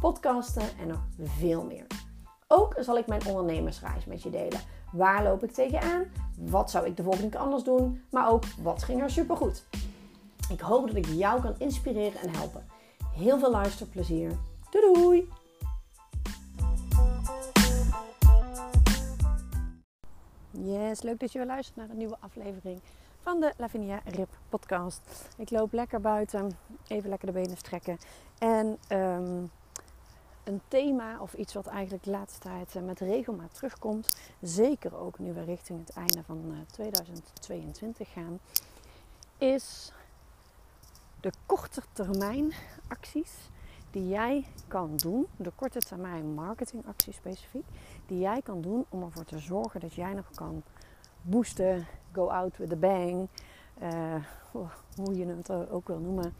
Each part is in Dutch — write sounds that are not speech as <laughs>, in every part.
podcasten en nog veel meer. Ook zal ik mijn ondernemersreis met je delen. Waar loop ik tegenaan? Wat zou ik de volgende keer anders doen? Maar ook wat ging er supergoed? Ik hoop dat ik jou kan inspireren en helpen. Heel veel luisterplezier. Doei doei! Yes, leuk dat je weer luistert naar een nieuwe aflevering van de Lavinia Rip podcast. Ik loop lekker buiten, even lekker de benen strekken. En um, een thema of iets wat eigenlijk de laatste tijd eh, met regelmaat terugkomt, zeker ook nu we richting het einde van 2022 eh, gaan, is de korte termijn acties die jij kan doen, de korte termijn marketingacties specifiek, die jij kan doen om ervoor te zorgen dat jij nog kan boosten, go out with a bang, uh, hoe je het ook wil noemen,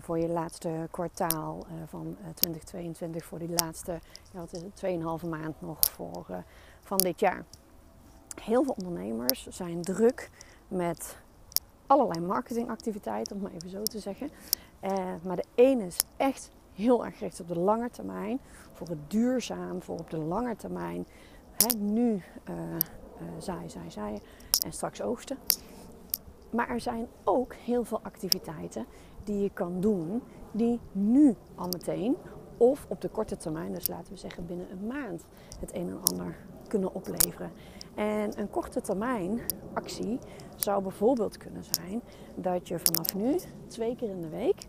voor je laatste kwartaal uh, van 2022, voor die laatste, ja, wat is het, 2,5 maand nog voor, van dit jaar. Heel veel ondernemers zijn druk met allerlei marketingactiviteiten, om maar even zo te zeggen. maar de ene is echt heel erg gericht op de lange termijn, voor het duurzaam, voor op de lange termijn. Nu uh, uh, zaaien, zaaien, zaaien en straks oogsten. Maar er zijn ook heel veel activiteiten die je kan doen, die nu al meteen of op de korte termijn, dus laten we zeggen binnen een maand, het een en ander kunnen opleveren. En een korte termijn actie zou bijvoorbeeld kunnen zijn dat je vanaf nu twee keer in de week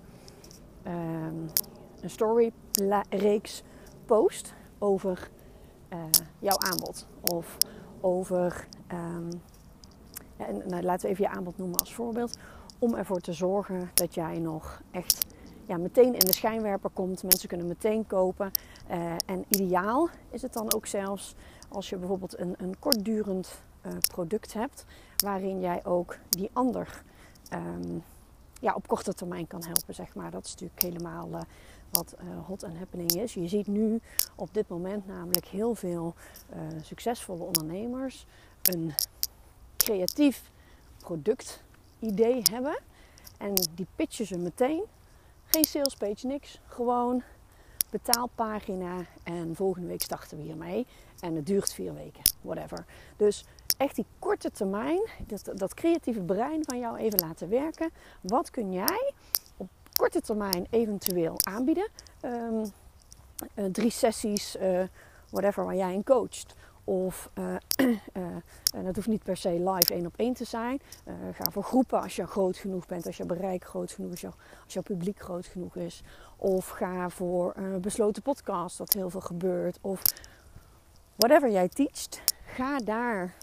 um, een storyreeks post over uh, jouw aanbod. Of over, um, en, nou, laten we even je aanbod noemen als voorbeeld. Om ervoor te zorgen dat jij nog echt ja, meteen in de schijnwerper komt. Mensen kunnen meteen kopen. Uh, en ideaal is het dan ook zelfs als je bijvoorbeeld een, een kortdurend uh, product hebt. Waarin jij ook die ander um, ja, op korte termijn kan helpen. Zeg maar. Dat is natuurlijk helemaal uh, wat hot en happening is. Je ziet nu op dit moment namelijk heel veel succesvolle ondernemers een creatief productidee hebben. En die pitchen ze meteen. Geen salespage, niks. Gewoon betaalpagina en volgende week starten we hiermee. En het duurt vier weken, whatever. Dus echt die korte termijn, dat, dat creatieve brein van jou even laten werken. Wat kun jij korte termijn eventueel aanbieden. Um, uh, drie sessies, uh, whatever, waar jij in coacht. Of <clears throat> uh, dat hoeft niet per se live één op één te zijn. ga voor groepen als je groot genoeg bent, als je bereik groot genoeg is, als jouw publiek groot genoeg is. Of ga voor een besloten podcast, dat heel veel gebeurt. Of whatever jij teacht, ga daar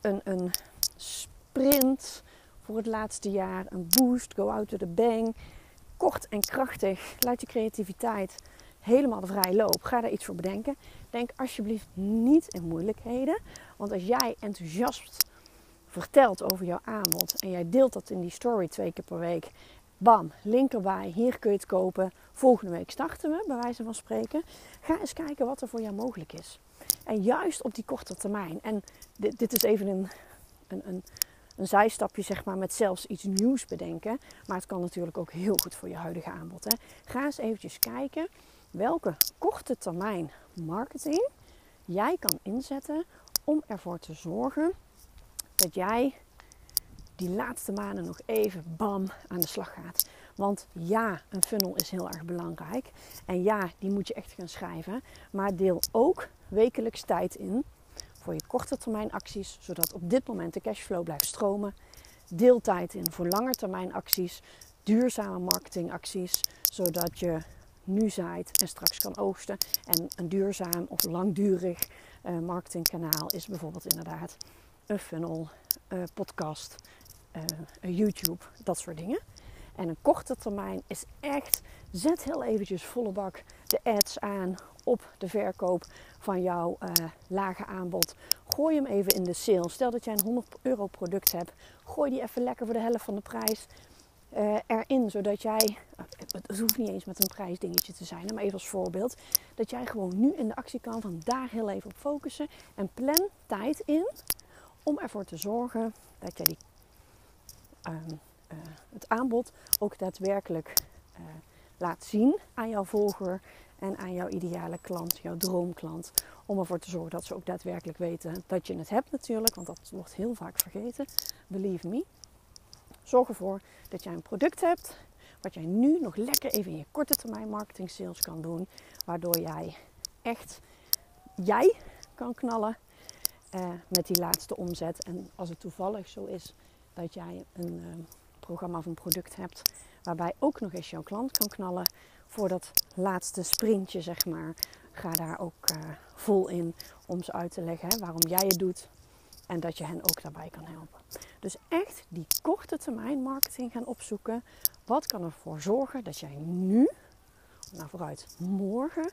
een, een sprint voor het laatste jaar. Een boost, go out to the bang. Kort en krachtig. Laat je creativiteit helemaal de vrije loop. Ga daar iets voor bedenken. Denk alsjeblieft niet in moeilijkheden. Want als jij enthousiast vertelt over jouw aanbod en jij deelt dat in die story twee keer per week. Bam, link erbij, hier kun je het kopen. Volgende week starten we, bij wijze van spreken. Ga eens kijken wat er voor jou mogelijk is. En juist op die korte termijn. En dit, dit is even een, een, een een zijstapje zeg maar, met zelfs iets nieuws bedenken. Maar het kan natuurlijk ook heel goed voor je huidige aanbod. Hè. Ga eens eventjes kijken welke korte termijn marketing jij kan inzetten om ervoor te zorgen dat jij die laatste maanden nog even bam aan de slag gaat. Want ja, een funnel is heel erg belangrijk. En ja, die moet je echt gaan schrijven. Maar deel ook wekelijks tijd in voor je korte termijn acties, zodat op dit moment de cashflow blijft stromen. Deeltijd in voor lange termijn acties, duurzame marketingacties, zodat je nu zaait en straks kan oogsten. En een duurzaam of langdurig uh, marketingkanaal is bijvoorbeeld inderdaad een funnel, uh, podcast, uh, YouTube, dat soort dingen. En een korte termijn is echt, zet heel eventjes volle bak de ads aan op de verkoop van jouw lage aanbod. Gooi hem even in de sale. Stel dat jij een 100 euro product hebt. Gooi die even lekker voor de helft van de prijs erin. Zodat jij, het hoeft niet eens met een prijsdingetje te zijn, maar even als voorbeeld. Dat jij gewoon nu in de actie kan van daar heel even op focussen. En plan tijd in om ervoor te zorgen dat jij die, uh, uh, het aanbod ook daadwerkelijk laat zien aan jouw volger en aan jouw ideale klant, jouw droomklant. Om ervoor te zorgen dat ze ook daadwerkelijk weten dat je het hebt natuurlijk, want dat wordt heel vaak vergeten. Believe me. Zorg ervoor dat jij een product hebt wat jij nu nog lekker even in je korte termijn marketing sales kan doen. Waardoor jij echt jij kan knallen eh, met die laatste omzet. En als het toevallig zo is dat jij een uh, programma of een product hebt waarbij ook nog eens jouw klant kan knallen voor dat laatste sprintje, zeg maar. Ga daar ook uh, vol in om ze uit te leggen waarom jij het doet en dat je hen ook daarbij kan helpen. Dus echt die korte termijn marketing gaan opzoeken. Wat kan ervoor zorgen dat jij nu, nou vooruit morgen,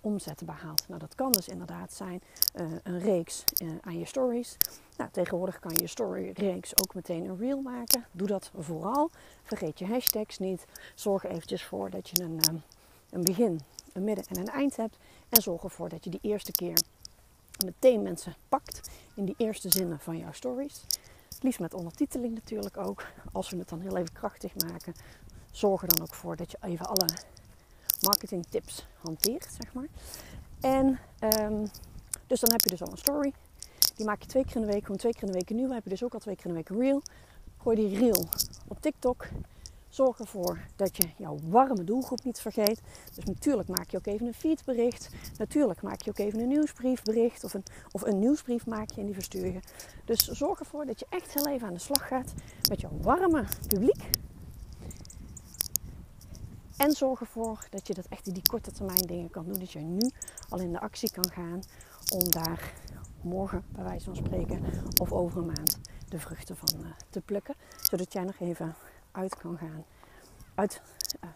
omzet behaalt. Nou, dat kan dus inderdaad zijn uh, een reeks uh, aan je stories. Nou, tegenwoordig kan je je story-reeks ook meteen een reel maken. Doe dat vooral. Vergeet je hashtags niet. Zorg eventjes voor dat je een, um, een begin, een midden en een eind hebt. En zorg ervoor dat je die eerste keer meteen mensen pakt in die eerste zinnen van jouw stories. Liefst met ondertiteling natuurlijk ook. Als we het dan heel even krachtig maken, zorg er dan ook voor dat je even alle marketing tips hanteert, zeg maar. En um, dus dan heb je dus al een story. Die maak je twee keer in de week, gewoon twee keer in de week een nieuwe. Heb je dus ook al twee keer in de week een reel. Gooi die reel op TikTok. Zorg ervoor dat je jouw warme doelgroep niet vergeet. Dus natuurlijk maak je ook even een feedbericht. Natuurlijk maak je ook even een nieuwsbriefbericht. Of een, of een nieuwsbrief maak je en die verstuur je. Dus zorg ervoor dat je echt heel even aan de slag gaat met jouw warme publiek. En zorg ervoor dat je dat echt in die korte termijn dingen kan doen. Dat je nu al in de actie kan gaan om daar morgen, bij wijze van spreken, of over een maand de vruchten van uh, te plukken. Zodat jij nog even uit kan gaan. Uit, uh,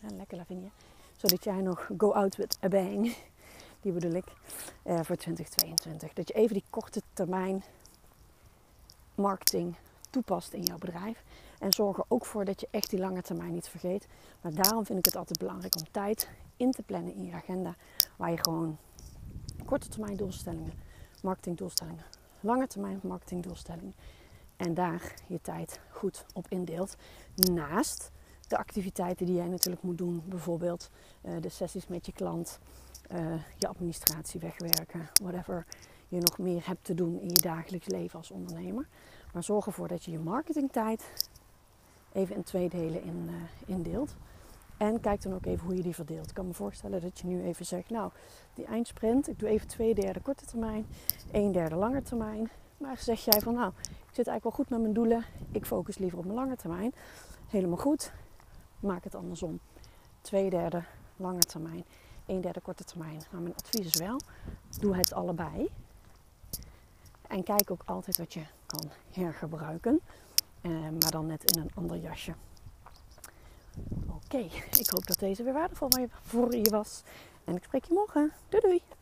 nou, lekker Lavinia. Zodat jij nog go out with a bang, <laughs> die bedoel ik, uh, voor 2022. Dat je even die korte termijn marketing toepast in jouw bedrijf. En zorg er ook voor dat je echt die lange termijn niet vergeet. Maar daarom vind ik het altijd belangrijk om tijd in te plannen in je agenda. Waar je gewoon korte termijn doelstellingen, marketingdoelstellingen, lange termijn marketingdoelstellingen. En daar je tijd goed op indeelt. Naast de activiteiten die jij natuurlijk moet doen. Bijvoorbeeld uh, de sessies met je klant, uh, je administratie wegwerken, whatever je nog meer hebt te doen in je dagelijks leven als ondernemer. Maar zorg ervoor dat je je marketingtijd even in twee delen in, uh, indeelt. En kijk dan ook even hoe je die verdeelt. Ik kan me voorstellen dat je nu even zegt, nou, die eindsprint, ik doe even twee derde korte termijn, een derde lange termijn. Maar zeg jij van, nou, ik zit eigenlijk wel goed met mijn doelen, ik focus liever op mijn lange termijn. Helemaal goed, maak het andersom. Twee derde lange termijn, een derde korte termijn. Maar mijn advies is wel, doe het allebei. En kijk ook altijd wat je kan hergebruiken. Eh, maar dan net in een ander jasje. Oké, ik hoop dat deze weer waardevol voor je was. En ik spreek je morgen. Doei doei!